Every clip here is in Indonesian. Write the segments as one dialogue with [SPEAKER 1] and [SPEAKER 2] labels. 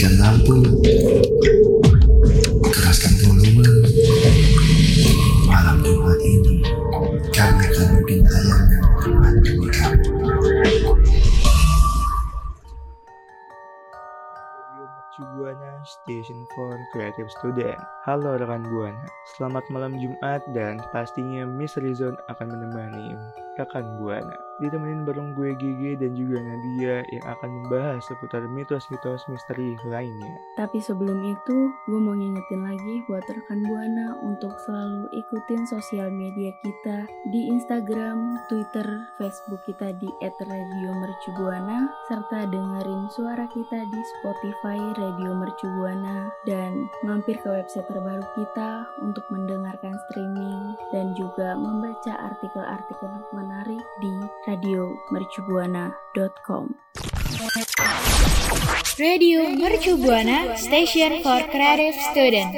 [SPEAKER 1] matikan lampu, keraskan volume. Malam Jumat ini, kami akan bikin tayangan demi kamu.
[SPEAKER 2] Station for Creative Student. Halo rekan Buana, selamat malam Jumat dan pastinya Miss Rizon akan menemani rekan Buana. Ditemenin bareng gue Gigi dan juga Nadia yang akan membahas seputar mitos-mitos misteri lainnya.
[SPEAKER 3] Tapi sebelum itu, gue mau ngingetin lagi buat rekan Buana untuk selalu ikutin sosial media kita di Instagram, Twitter, Facebook kita di @radiomercubuana serta dengerin suara kita di Spotify Radio Mercubuana dan mampir ke website terbaru kita untuk mendengarkan streaming dan juga membaca artikel-artikel menarik di radiomercubuana.com.
[SPEAKER 4] Radio Mercu Buana Station for Creative Student.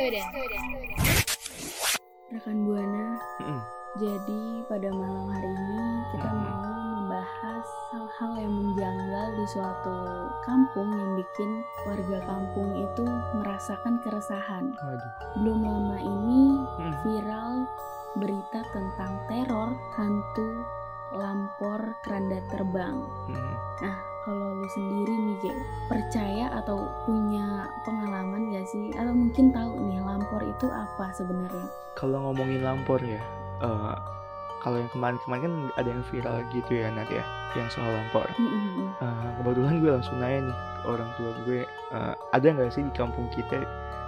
[SPEAKER 3] Rekan Buana,
[SPEAKER 2] Mm-mm.
[SPEAKER 3] Jadi pada malam hari ini kita
[SPEAKER 2] Mhm.
[SPEAKER 3] mau membahas hal-hal yang menjanggal di suatu kampung yang bikin warga kampung itu merasakan keresahan.
[SPEAKER 2] Waduh.
[SPEAKER 3] Belum lama ini
[SPEAKER 2] Mm.
[SPEAKER 3] viral berita tentang teror hantu lampor keranda terbang.
[SPEAKER 2] Mm.
[SPEAKER 3] Nah, kalau lu sendiri nih, Ge, percaya atau punya pengalaman gak sih? Atau mungkin tahu nih lampor itu apa sebenarnya?
[SPEAKER 2] Kalau ngomongin lampor ya, eh, kalau yang kemarin-kemarin kan ada yang viral gitu ya Nat ya, yang soal lampor.
[SPEAKER 3] Mm-mm.
[SPEAKER 2] Eh, kebetulan gue langsung nanya nih ke orang tua gue eh, ada nggak sih di kampung kita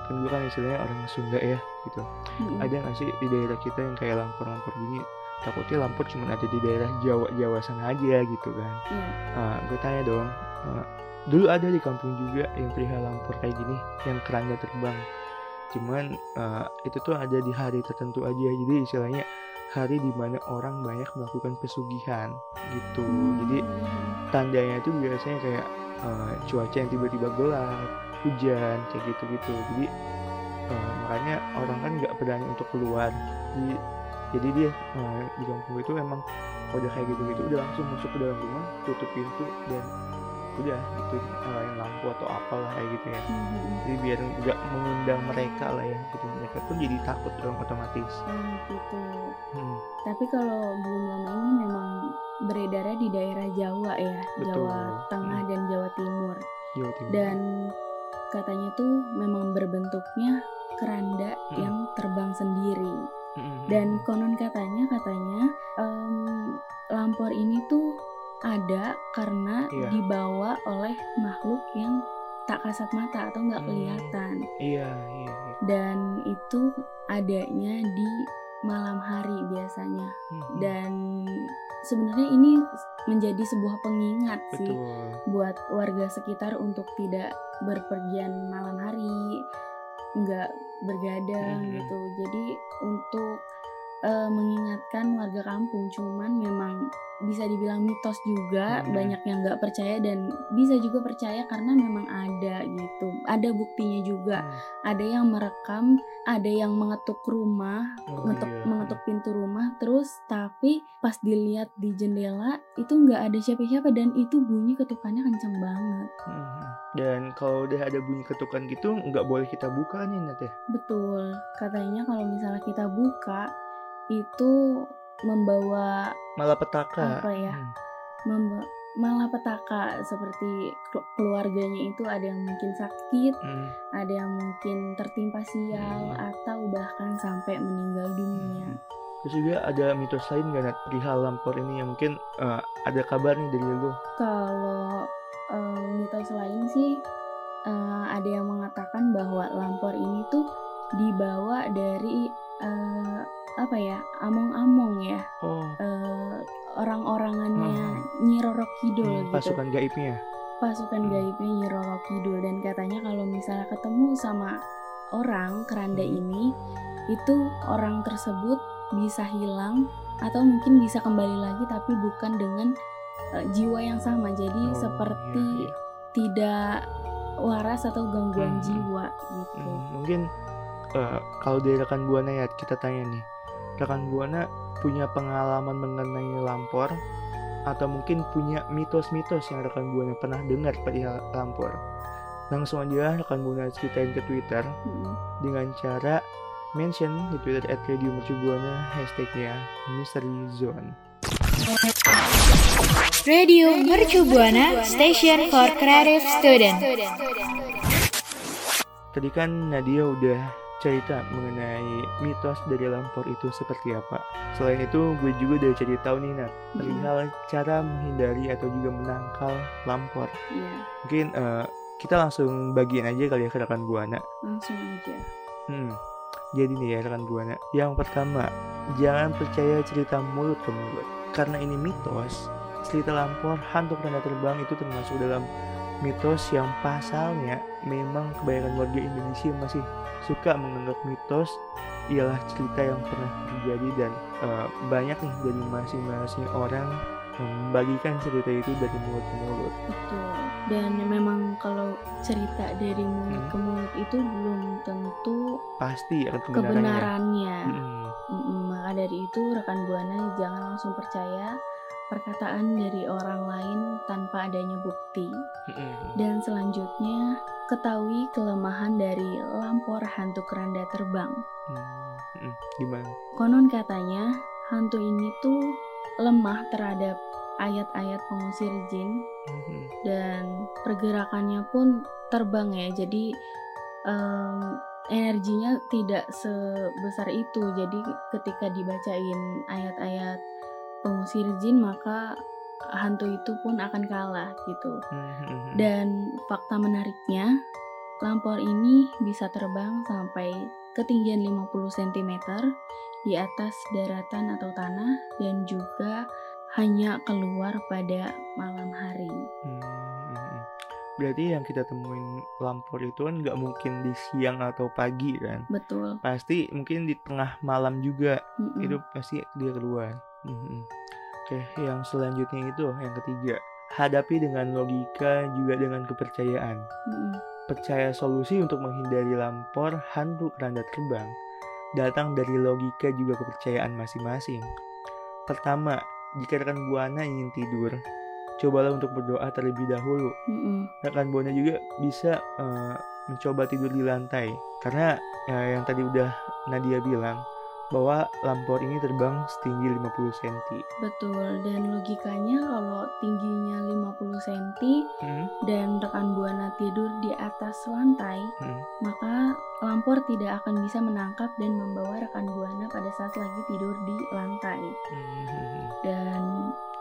[SPEAKER 2] kan gue kan istilahnya orang Sunda ya gitu
[SPEAKER 3] Mm-mm.
[SPEAKER 2] ada nggak sih di daerah kita yang kayak lampor-lampor gini takutnya lampor cuma ada di daerah Jawa Jawa sana aja gitu kan
[SPEAKER 3] Iya.
[SPEAKER 2] Nah, gue tanya dong eh, dulu ada di kampung juga yang perihal lampor kayak gini yang kerannya terbang cuman eh, itu tuh ada di hari tertentu aja jadi istilahnya hari di mana orang banyak melakukan pesugihan gitu jadi tandanya itu biasanya kayak eh, cuaca yang tiba-tiba gelap, hujan kayak gitu-gitu. Jadi eh, makanya orang kan nggak berani untuk keluar. Jadi, jadi dia eh, di kampung itu emang udah kayak gitu-gitu udah langsung masuk ke dalam rumah, tutup pintu dan udah itu nyalain lampu atau apalah kayak gitu ya.
[SPEAKER 3] Mhm.
[SPEAKER 2] Jadi biar nggak mengundang mereka lah ya gitu. Mereka pun jadi takut dong otomatis.
[SPEAKER 3] Oh, gitu.
[SPEAKER 2] Hmm,
[SPEAKER 3] Tapi kalau belum lama ini memang beredarnya di daerah Jawa ya,
[SPEAKER 2] Betul.
[SPEAKER 3] Jawa Tengah
[SPEAKER 2] Hmm.
[SPEAKER 3] dan Jawa Timur.
[SPEAKER 2] Jawa Timur.
[SPEAKER 3] Dan katanya tuh memang berbentuknya keranda
[SPEAKER 2] Hmm.
[SPEAKER 3] yang terbang sendiri. Dan konon katanya katanya em, lampor ini tuh ada karena
[SPEAKER 2] Iya.
[SPEAKER 3] dibawa oleh makhluk yang tak kasat mata atau nggak
[SPEAKER 2] Hmm.
[SPEAKER 3] kelihatan.
[SPEAKER 2] iya iya. iya.
[SPEAKER 3] Dan itu adanya di malam hari biasanya.
[SPEAKER 2] Hmm,
[SPEAKER 3] dan sebenarnya ini menjadi sebuah pengingat sih
[SPEAKER 2] betul.
[SPEAKER 3] buat warga sekitar untuk tidak berpergian malam hari nggak bergadang
[SPEAKER 2] Mhm.
[SPEAKER 3] gitu jadi untuk eh, mengingatkan warga kampung cuman memang bisa dibilang mitos juga
[SPEAKER 2] Mhm.
[SPEAKER 3] banyak yang nggak percaya dan bisa juga percaya karena memang ada gitu ada buktinya juga
[SPEAKER 2] Hmm.
[SPEAKER 3] ada yang merekam ada yang mengetuk rumah
[SPEAKER 2] Oh,
[SPEAKER 3] mengetuk
[SPEAKER 2] iya.
[SPEAKER 3] mengetuk pintu rumah terus tapi pas dilihat di jendela itu nggak ada siapa-siapa dan itu bunyi ketukannya kenceng banget
[SPEAKER 2] Mhm. Dan kalau udah ada bunyi ketukan gitu nggak boleh kita buka nih Nat ya.
[SPEAKER 3] betul katanya kalau misalnya kita buka itu membawa
[SPEAKER 2] Malapetaka.
[SPEAKER 3] Apa ya?
[SPEAKER 2] Hmm.
[SPEAKER 3] memba malapetaka seperti kelu- keluarganya itu ada yang mungkin sakit
[SPEAKER 2] Hmm.
[SPEAKER 3] ada yang mungkin tertimpa sial
[SPEAKER 2] Hmm.
[SPEAKER 3] atau bahkan sampai meninggal dunia
[SPEAKER 2] Terus juga ada mitos lain gak Nat perihal lampor ini yang mungkin eh, ada kabar nih dari lu.
[SPEAKER 3] Kalau eh, mitos lain sih eh, ada yang mengatakan bahwa lampor ini tuh dibawa dari eh, apa ya among-among ya
[SPEAKER 2] Oh,
[SPEAKER 3] eh, orang-orangannya
[SPEAKER 2] Hmm.
[SPEAKER 3] Nyi Roro Kidul
[SPEAKER 2] hmm,
[SPEAKER 3] gitu
[SPEAKER 2] pasukan gaibnya.
[SPEAKER 3] pasukan
[SPEAKER 2] Hmm.
[SPEAKER 3] gaibnya Nyi Roro Kidul dan katanya kalau misalnya ketemu sama orang keranda
[SPEAKER 2] Hmm.
[SPEAKER 3] ini itu orang tersebut bisa hilang atau mungkin bisa kembali lagi tapi bukan dengan eh, jiwa yang sama jadi
[SPEAKER 2] Oh,
[SPEAKER 3] seperti
[SPEAKER 2] iya, iya.
[SPEAKER 3] tidak waras atau gangguan
[SPEAKER 2] Hmm.
[SPEAKER 3] jiwa gitu
[SPEAKER 2] Hmm, mungkin eh, kalau dari rekan buana ya kita tanya nih, rekan buana punya pengalaman mengenai lampor atau mungkin punya mitos-mitos yang rekan buana pernah dengar perihal lampor? langsung aja rekan buana ceritain ke Twitter
[SPEAKER 3] Mm-mm.
[SPEAKER 2] dengan cara mention di Twitter at Radio Mercubuana hashtagnya Mystery Zone.
[SPEAKER 4] Radio Mercu Buana Station for Creative Student.
[SPEAKER 2] Tadi kan Nadia udah cerita mengenai mitos dari lampor itu seperti apa. Selain itu, gue juga udah cari tahu nih Nat, perihal cara menghindari atau juga menangkal lampor.
[SPEAKER 3] Iya,
[SPEAKER 2] Mungkin eh, kita langsung bagian aja kali ya ke rekan buana.
[SPEAKER 3] langsung aja.
[SPEAKER 2] Hmm. Jadi nih ya rekan buana. Yang pertama, jangan percaya cerita mulut ke mulut. Karena ini mitos, cerita lampor hantu keranda terbang itu termasuk dalam mitos yang pasalnya memang kebanyakan warga Indonesia masih suka menganggap mitos ialah cerita yang pernah terjadi dan eh, banyak nih dari masing-masing orang membagikan cerita itu dari mulut ke mulut.
[SPEAKER 3] Betul. Dan memang kalau cerita dari mulut
[SPEAKER 2] Hmm.
[SPEAKER 3] ke mulut itu belum tentu
[SPEAKER 2] Pasti akan kebenarannya.
[SPEAKER 3] kebenarannya.
[SPEAKER 2] Mm-mm,
[SPEAKER 3] Maka dari itu rekan buana jangan langsung percaya perkataan dari orang lain tanpa adanya bukti. Dan selanjutnya ketahui kelemahan dari lampor hantu keranda terbang.
[SPEAKER 2] Hmm. Gimana?
[SPEAKER 3] Konon katanya hantu ini tuh lemah terhadap ayat-ayat pengusir jin dan pergerakannya pun terbang ya jadi em, energinya tidak sebesar itu jadi ketika dibacain ayat-ayat pengusir jin maka hantu itu pun akan kalah gitu
[SPEAKER 2] Mhm.
[SPEAKER 3] dan fakta menariknya lampor ini bisa terbang sampai ketinggian 50 cm di atas daratan atau tanah dan juga hanya keluar pada malam hari.
[SPEAKER 2] Hmm, hmm. Berarti yang kita temuin lampor itu kan nggak mungkin di siang atau pagi kan?
[SPEAKER 3] Betul.
[SPEAKER 2] Pasti mungkin di tengah malam juga
[SPEAKER 3] Mm-mm.
[SPEAKER 2] itu pasti dia keluar. Hmm. Oke, yang selanjutnya itu yang ketiga hadapi dengan logika juga dengan kepercayaan.
[SPEAKER 3] Mm-mm.
[SPEAKER 2] Percaya solusi untuk menghindari lampor hantu keranda terbang datang dari logika juga kepercayaan masing-masing. Pertama, jika rekan buana ingin tidur, cobalah untuk berdoa terlebih dahulu.
[SPEAKER 3] Mm-mm.
[SPEAKER 2] rekan buana juga bisa eh, mencoba tidur di lantai karena ya, yang tadi udah Nadia bilang bahwa lampor ini terbang setinggi 50 cm.
[SPEAKER 3] Betul. Dan logikanya kalau tingginya 50 cm
[SPEAKER 2] Hmm,
[SPEAKER 3] dan rekan buana tidur di atas lantai,
[SPEAKER 2] hmm,
[SPEAKER 3] maka lampor tidak akan bisa menangkap dan membawa rekan buana pada saat lagi tidur di lantai.
[SPEAKER 2] hmm.
[SPEAKER 3] Dan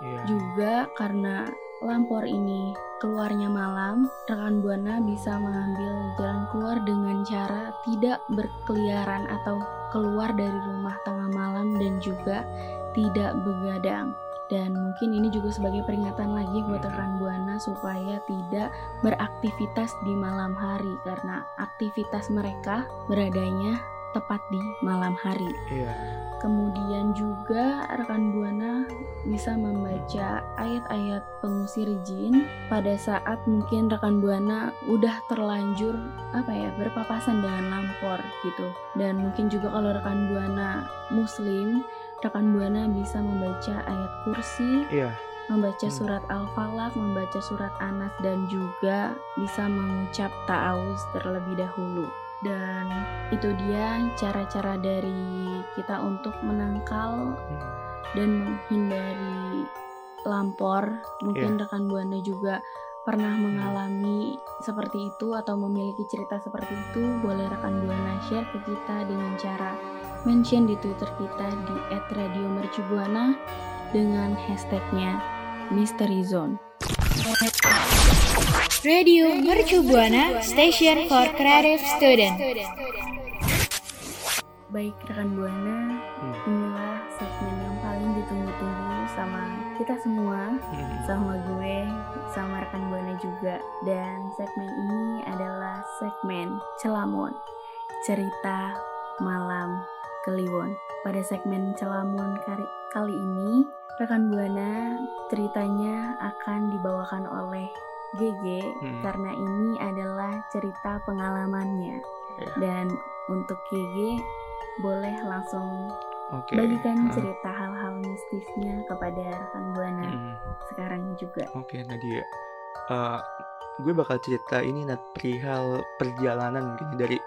[SPEAKER 2] Iya.
[SPEAKER 3] juga karena lampor ini keluarnya malam, rekan buana bisa mengambil jalan keluar dengan cara tidak berkeliaran atau keluar dari rumah tengah malam dan juga tidak begadang. Dan mungkin ini juga sebagai peringatan lagi buat
[SPEAKER 2] Mhm.
[SPEAKER 3] rekan buana supaya tidak beraktivitas di malam hari karena aktivitas mereka beradanya tepat di malam hari.
[SPEAKER 2] Iya.
[SPEAKER 3] Kemudian juga rekan buana bisa membaca ayat-ayat pengusir jin pada saat mungkin rekan buana udah terlanjur apa ya berpapasan dengan lampor gitu. Dan mungkin juga kalau rekan buana muslim, rekan buana bisa membaca ayat kursi,
[SPEAKER 2] Iya.
[SPEAKER 3] membaca
[SPEAKER 2] Hmm.
[SPEAKER 3] surat Al-Falaq, membaca surat Anas dan juga bisa mengucap ta'awuz terlebih dahulu. Dan itu dia cara-cara dari kita untuk menangkal
[SPEAKER 2] Hmm.
[SPEAKER 3] dan menghindari lampor. Mungkin rekan Buana juga pernah mengalami seperti itu atau memiliki cerita seperti itu, boleh rekan Buana share ke kita dengan cara mention di Twitter kita di @radiomercubuana dengan hashtagnya Mystery Zone.
[SPEAKER 4] Radio Mercu Buana Station for Creative Student.
[SPEAKER 3] Baik rekan Buana,
[SPEAKER 2] Hmm.
[SPEAKER 3] inilah segmen yang paling ditunggu-tunggu sama kita semua,
[SPEAKER 2] Hmm.
[SPEAKER 3] sama gue, sama rekan Buana juga. Dan segmen ini adalah segmen Celamon, cerita malam Kliwon. Pada segmen Celamon kali, kali ini, rekan Buana ceritanya akan dibawakan oleh GG
[SPEAKER 2] Hmm.
[SPEAKER 3] karena ini adalah cerita pengalamannya.
[SPEAKER 2] Ya.
[SPEAKER 3] Dan untuk GG boleh langsung
[SPEAKER 2] Oke.
[SPEAKER 3] bagikan
[SPEAKER 2] Ah.
[SPEAKER 3] cerita hal-hal mistisnya kepada rekan Buana
[SPEAKER 2] Hmm.
[SPEAKER 3] sekarang juga.
[SPEAKER 2] Oke Nadia. Eh, gue bakal cerita ini Nat perihal perjalanan mungkin dari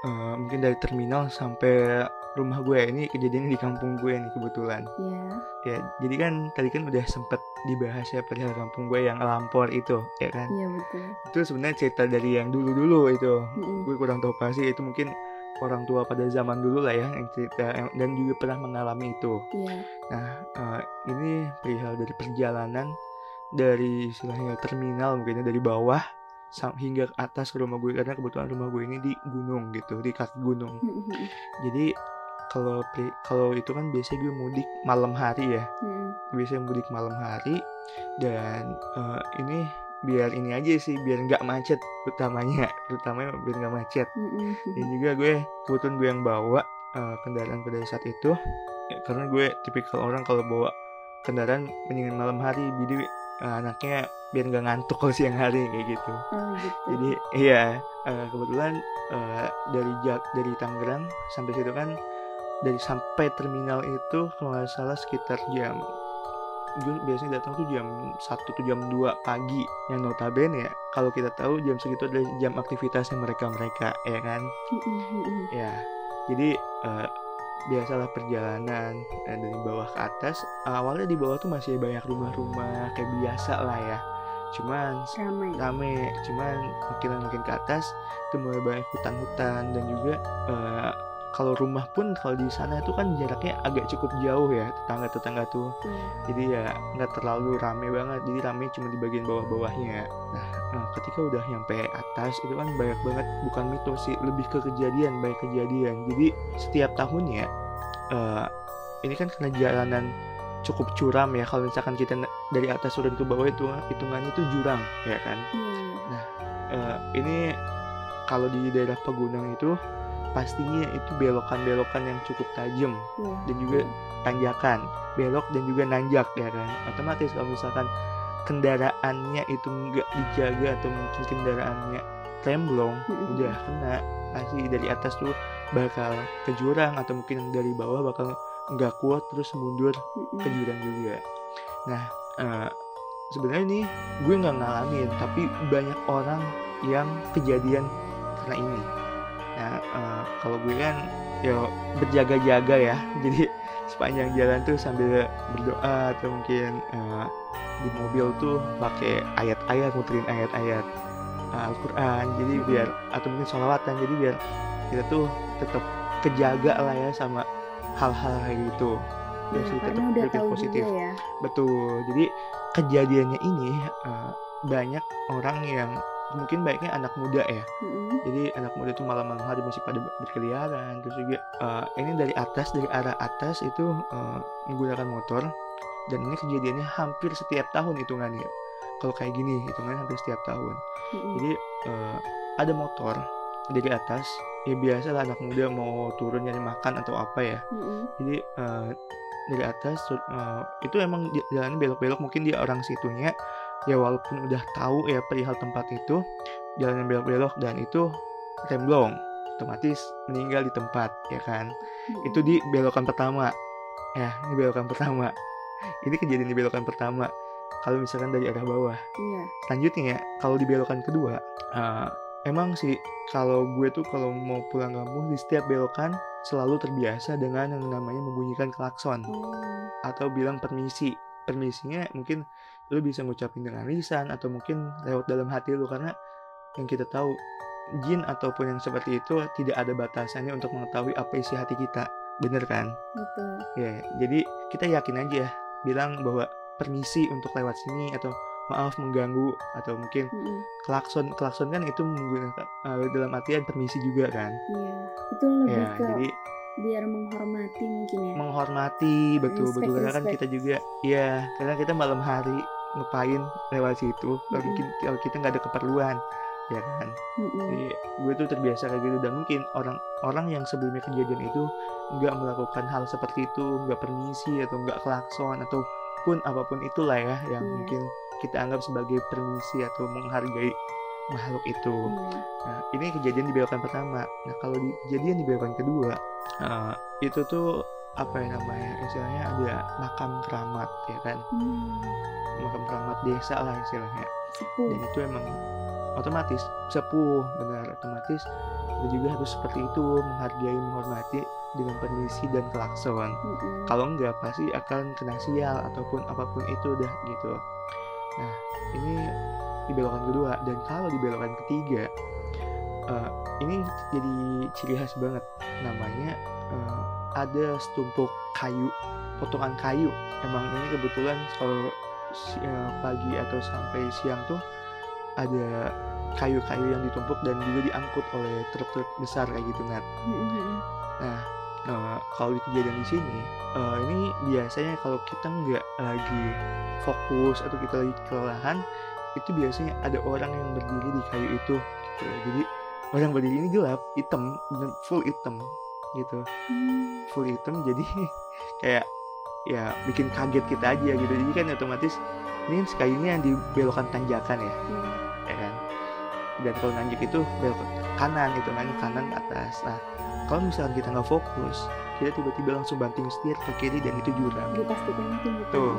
[SPEAKER 2] eh, mungkin dari terminal sampai rumah gue ini kejadiannya di kampung gue nih kebetulan
[SPEAKER 3] Iya.
[SPEAKER 2] ya jadi kan tadi kan udah sempet dibahas ya perihal kampung gue yang lampor itu ya kan
[SPEAKER 3] Iya betul.
[SPEAKER 2] itu sebenarnya cerita dari yang dulu dulu itu
[SPEAKER 3] Mm-mm.
[SPEAKER 2] gue kurang tahu pasti itu mungkin orang tua pada zaman dulu lah ya yang cerita yang- dan juga pernah mengalami itu
[SPEAKER 3] Iya.
[SPEAKER 2] Nah, eh, ini perihal dari perjalanan dari istilahnya terminal mungkinnya dari bawah hingga ke atas ke rumah gue karena kebetulan rumah gue ini di gunung gitu, di kaki gunung.
[SPEAKER 3] Mm-mm.
[SPEAKER 2] Jadi kalau kalau itu kan biasanya gue mudik malam hari ya.
[SPEAKER 3] Mm-mm.
[SPEAKER 2] Biasanya mudik malam hari dan eh, ini biar ini aja sih biar nggak macet utamanya, utamanya biar nggak macet dan juga gue kebetulan gue yang bawa uh, kendaraan pada saat itu ya, karena gue tipikal orang kalau bawa kendaraan mendingan malam hari jadi uh, anaknya biar nggak ngantuk kalau siang hari kayak gitu
[SPEAKER 3] Oh gitu.
[SPEAKER 2] jadi iya uh, kebetulan uh, dari Jak dari Tangerang sampai situ kan dari sampai terminal itu kalau nggak salah sekitar jam gue biasanya datang tuh jam 1 tuh jam 2 pagi yang notabene ya kalau kita tahu jam segitu adalah jam aktivitasnya mereka mereka ya kan. Ya, jadi eh, biasalah perjalanan eh, dari bawah ke atas. Awalnya di bawah tuh masih banyak rumah-rumah kayak biasa lah ya. Cuman
[SPEAKER 3] Ramai.
[SPEAKER 2] rame, cuman makin makin ke atas itu mulai banyak hutan-hutan dan juga eh, kalau rumah pun kalau di sana itu kan jaraknya agak cukup jauh ya tetangga-tetangga tuh.
[SPEAKER 3] Iya.
[SPEAKER 2] Jadi ya nggak terlalu rame banget. Jadi rame cuma di bagian bawah-bawahnya. Nah, eh, ketika udah nyampe atas itu kan banyak banget bukan mitos sih, lebih ke kejadian, banyak kejadian. Jadi setiap tahunnya eh ini kan karena jalanan cukup curam ya. Kalau misalkan kita dari atas turun ke bawah itu hitungannya itu jurang ya kan.
[SPEAKER 3] Iya.
[SPEAKER 2] Eh, ini kalau di daerah pegunungan itu pastinya itu belokan-belokan yang cukup tajam
[SPEAKER 3] Iya.
[SPEAKER 2] dan juga tanjakan belok dan juga nanjak ya kan otomatis kalau misalkan kendaraannya itu nggak dijaga atau mungkin kendaraannya remblong
[SPEAKER 3] Mm-mm.
[SPEAKER 2] udah kena pasti dari atas tuh bakal ke jurang atau mungkin dari bawah bakal nggak kuat terus mundur ke jurang juga nah eh, sebenarnya nih gue nggak ngalamin tapi banyak orang yang kejadian karena ini. Nah eh, kalau gue kan ya berjaga-jaga ya. Jadi sepanjang jalan tuh sambil berdoa atau mungkin eh, di mobil tuh pakai ayat-ayat muterin ayat-ayat eh, Al-Quran. Jadi biar atau mungkin sholawatan jadi biar kita tuh tetap kejaga lah ya sama hal-hal kayak gitu
[SPEAKER 3] Iya,
[SPEAKER 2] sih, tetap
[SPEAKER 3] udah
[SPEAKER 2] berpikir
[SPEAKER 3] tahu
[SPEAKER 2] positif.
[SPEAKER 3] ya.
[SPEAKER 2] Betul. Jadi kejadiannya ini eh, banyak orang yang mungkin baiknya anak muda ya.
[SPEAKER 3] Mm-mm.
[SPEAKER 2] Jadi anak muda itu malam-malam hari masih pada berkeliaran. Terus juga eh, ini dari atas dari arah atas itu eh, menggunakan motor dan ini kejadiannya hampir setiap tahun hitungannya. Kalau kayak gini hitungannya hampir setiap tahun.
[SPEAKER 3] Mm-mm.
[SPEAKER 2] Jadi eh, ada motor dari atas ya biasa lah anak muda mau turun nyari makan atau apa ya.
[SPEAKER 3] Mm-mm.
[SPEAKER 2] jadi eh, dari atas eh, itu emang jalannya belok-belok mungkin dia orang situnya. Ya walaupun udah tahu ya perihal tempat itu jalannya belok-belok dan itu remblong otomatis meninggal di tempat ya kan?
[SPEAKER 3] Mm-mm.
[SPEAKER 2] itu di belokan pertama. Ya ini belokan pertama. Ini kejadian di belokan pertama. Kalau misalkan dari arah bawah.
[SPEAKER 3] Iya.
[SPEAKER 2] selanjutnya ya kalau di belokan kedua eh, emang sih kalau gue tuh kalau mau pulang kampung di setiap belokan selalu terbiasa dengan yang namanya membunyikan klakson
[SPEAKER 3] Oh.
[SPEAKER 2] atau bilang permisi permisinya mungkin lu bisa ngucapin dengan lisan atau mungkin lewat dalam hati lu karena yang kita tahu jin ataupun yang seperti itu tidak ada batasannya untuk mengetahui apa isi hati kita bener kan
[SPEAKER 3] Betul.
[SPEAKER 2] ya jadi kita yakin aja bilang bahwa permisi untuk lewat sini atau maaf mengganggu atau mungkin
[SPEAKER 3] Mm-mm.
[SPEAKER 2] klakson klakson kan itu menggunakan eh, dalam artian permisi juga kan
[SPEAKER 3] Iya. Itu lebih
[SPEAKER 2] ya
[SPEAKER 3] ke
[SPEAKER 2] jadi
[SPEAKER 3] biar menghormati mungkin ya.
[SPEAKER 2] menghormati betul
[SPEAKER 3] Respect,
[SPEAKER 2] betul karena kan kita juga ya karena kita malam hari ngapain lewat situ kalau
[SPEAKER 3] Mm-mm.
[SPEAKER 2] mungkin kalau kita nggak ada keperluan ya kan
[SPEAKER 3] Mm-mm.
[SPEAKER 2] jadi gue tuh terbiasa kayak gitu dan mungkin orang orang yang sebelumnya kejadian itu nggak melakukan hal seperti itu nggak permisi atau nggak klakson ataupun apa pun itulah ya yang
[SPEAKER 3] Iya.
[SPEAKER 2] mungkin kita anggap sebagai permisi atau menghargai makhluk itu
[SPEAKER 3] Iya.
[SPEAKER 2] Nah, ini kejadian di belokan pertama. Nah, kalau di kejadian di belokan kedua, eh, itu tuh apa ya namanya? Istilahnya ada makam keramat, ya kan?
[SPEAKER 3] Hmm.
[SPEAKER 2] Makam keramat desa lah istilahnya.
[SPEAKER 3] Sepuh.
[SPEAKER 2] Dan itu emang otomatis sepuh benar otomatis kita juga harus seperti itu menghargai menghormati dengan permisi dan klakson
[SPEAKER 3] Mm-mm.
[SPEAKER 2] kalau enggak pasti akan kena sial ataupun apa pun itu dah gitu nah ini di belokan kedua dan kalau di belokan ketiga eh, ini jadi ciri khas banget namanya eh, ada setumpuk kayu potongan kayu emang ini kebetulan kalau si- eh, pagi atau sampai siang tuh ada kayu-kayu yang ditumpuk dan juga diangkut oleh truk-truk besar kayak gitu Nat.
[SPEAKER 3] Mm-mm.
[SPEAKER 2] Nah, kalau di kejadian di sini, eh, ini biasanya kalau kita nggak lagi fokus atau kita lagi kelelahan, itu biasanya ada orang yang berdiri di kayu itu. Gitu. Jadi orang berdiri ini gelap, hitam, full hitam, gitu,
[SPEAKER 3] Hmm.
[SPEAKER 2] full hitam. Jadi kayak ya bikin kaget kita aja gitu. Jadi kan otomatis ini kayunya yang dibelokkan tanjakan ya,
[SPEAKER 3] Iya.
[SPEAKER 2] ya kan. Dan kalau nanjak itu belok kanan itu kan kanan ke atas. Nah kalau misalnya kita nggak fokus, kita tiba-tiba langsung banting setir ke kiri dan itu jurang.
[SPEAKER 3] dipastikan itu bukan
[SPEAKER 2] Tuh.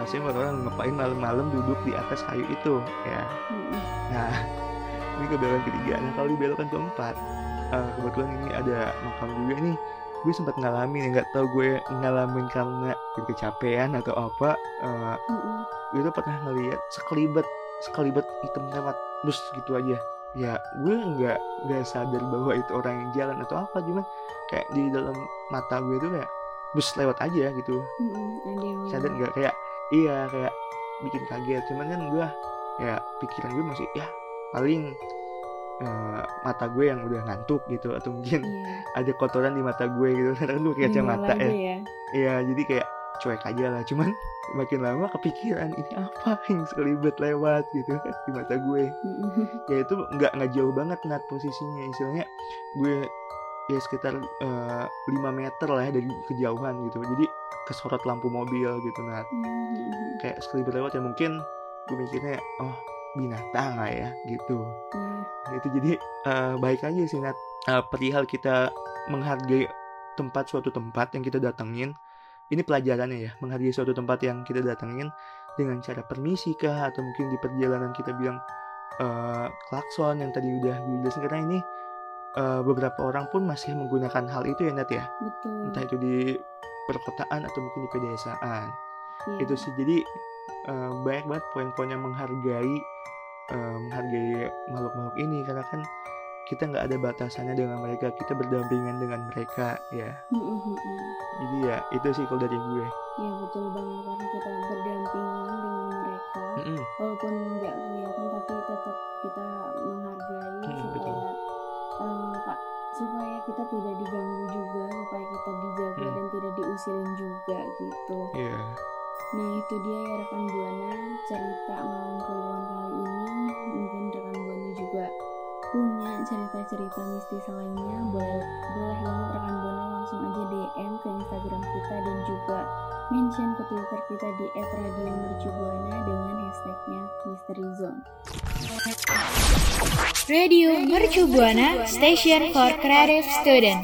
[SPEAKER 2] Pasti orang ngapain malam-malam duduk di atas kayu itu ya.
[SPEAKER 3] Mm-mm.
[SPEAKER 2] Nah ini ke belokan ketiga. Nah kalau di belokan keempat, eh, kebetulan ini ada makam juga nih. Gue sempat ngalamin, nggak tahu gue ngalamin karena kecapean atau apa. eh,
[SPEAKER 3] Mm-mm.
[SPEAKER 2] gue tuh pernah ngeliat sekelibet sekelibet hitam lewat terus gitu aja ya gue nggak nggak sadar bahwa itu orang yang jalan atau apa cuman kayak di dalam mata gue tuh kayak bus lewat aja gitu.
[SPEAKER 3] Yang
[SPEAKER 2] sadar nggak? Kayak iya kayak bikin kaget. Cuman kan gue ya pikiran gue masih ya paling eh, mata gue yang udah ngantuk gitu atau mungkin
[SPEAKER 3] iya.
[SPEAKER 2] ada kotoran di mata gue gitu. Karena kan gue
[SPEAKER 3] Minimal
[SPEAKER 2] kacamata ya.
[SPEAKER 3] ya.
[SPEAKER 2] Iya, jadi kayak cuek aja lah. Cuman makin lama kepikiran ini apa yang sekelibet lewat gitu di mata gue.
[SPEAKER 3] Mm-mm.
[SPEAKER 2] Ya itu nggak nggak jauh banget nat posisinya. Istilahnya gue ya sekitar eh, 5 meter lah ya dari kejauhan gitu. Jadi kesorot lampu mobil gitu nat.
[SPEAKER 3] Mm-mm.
[SPEAKER 2] Kayak sekelibet lewat ya mungkin gue mikirnya oh binatang lah ya gitu.
[SPEAKER 3] Iya.
[SPEAKER 2] Gitu jadi eh, baik aja sih nat. Eh, perihal kita menghargai tempat suatu tempat yang kita datengin ini pelajarannya ya menghargai suatu tempat yang kita datengin dengan cara permisi kah atau mungkin di perjalanan kita bilang eh, klakson yang tadi udah gue jelasin. Karena ini eh, beberapa orang pun masih menggunakan hal itu ya Nat ya?
[SPEAKER 3] Betul.
[SPEAKER 2] Entah itu di perkotaan atau mungkin di pedesaan.
[SPEAKER 3] Iya.
[SPEAKER 2] itu sih. Jadi eh, banyak banget poin-poin yang menghargai eh, menghargai makhluk-makhluk ini. Karena kan kita nggak ada batasannya dengan mereka kita berdampingan dengan mereka ya. Jadi ya itu sih kalau dari gue.
[SPEAKER 3] Iya betul banget karena kita berdampingan dengan mereka. Walaupun nggak kelihatan tapi tetap kita menghargai
[SPEAKER 2] Mm,
[SPEAKER 3] supaya
[SPEAKER 2] betul.
[SPEAKER 3] eh, Pak supaya kita tidak diganggu juga supaya kita dijaga
[SPEAKER 2] Mm.
[SPEAKER 3] dan tidak diusilin juga gitu.
[SPEAKER 2] Iya.
[SPEAKER 3] nah itu dia ya rekan buana cerita malam kliwon kali ini cerita-cerita mistis lainnya boleh boleh banget rekan buana langsung aja DM ke Instagram kita dan juga mention ke Twitter kita di @radiomercubuana dengan hashtagnya Mystery Zone.
[SPEAKER 4] Radio Mercu Buana Station for Creative Student.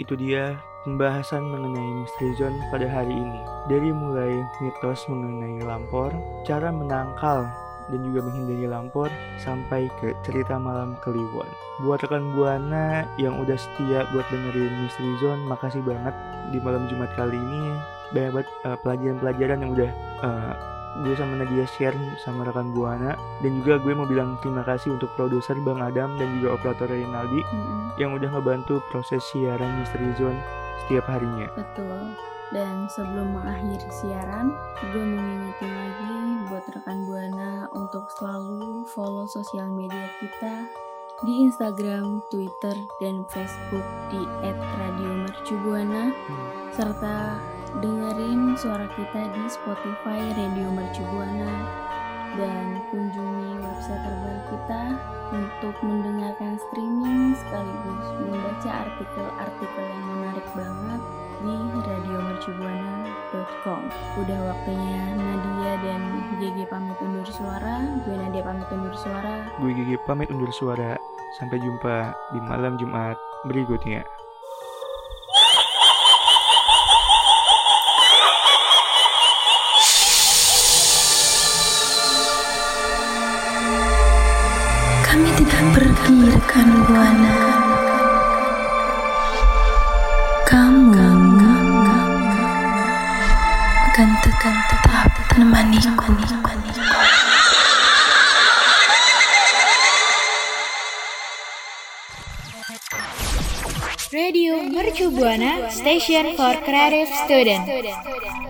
[SPEAKER 2] itu dia pembahasan mengenai Mystery Zone pada hari ini. Dari mulai mitos mengenai lampor, cara menangkal dan juga menghindari lampor, sampai ke cerita malam kliwon. Buat rekan Buana yang udah setia buat dengerin Mystery Zone, makasih banget di malam Jumat kali ini. Banyak banget eh, pelajaran-pelajaran yang udah eh, gue sama Nadia share sama rekan Buana. Dan juga gue mau bilang terima kasih untuk produser Bang Adam dan juga operator Rinaldi
[SPEAKER 3] Mm-mm,
[SPEAKER 2] yang udah ngebantu proses siaran Mystery Zone setiap harinya.
[SPEAKER 3] betul. Dan sebelum mengakhiri siaran, gue lagi buat rekan buana untuk selalu follow sosial media kita di Instagram, Twitter, dan Facebook di @radiomercubuana serta dengerin suara kita di Spotify Radio Mercubuana dan kunjungi website terbaru kita untuk mendengarkan streaming sekaligus membaca artikel-artikel yang menarik banget di radiomercubuana.com. Udah waktunya Nadia dan GG pamit undur suara. Gue Nadia pamit undur suara.
[SPEAKER 2] Gue Gigi pamit undur suara. Sampai jumpa di malam Jumat berikutnya.
[SPEAKER 5] Kami tidak pergi rekan buana.
[SPEAKER 4] Buana Station for Creative Student.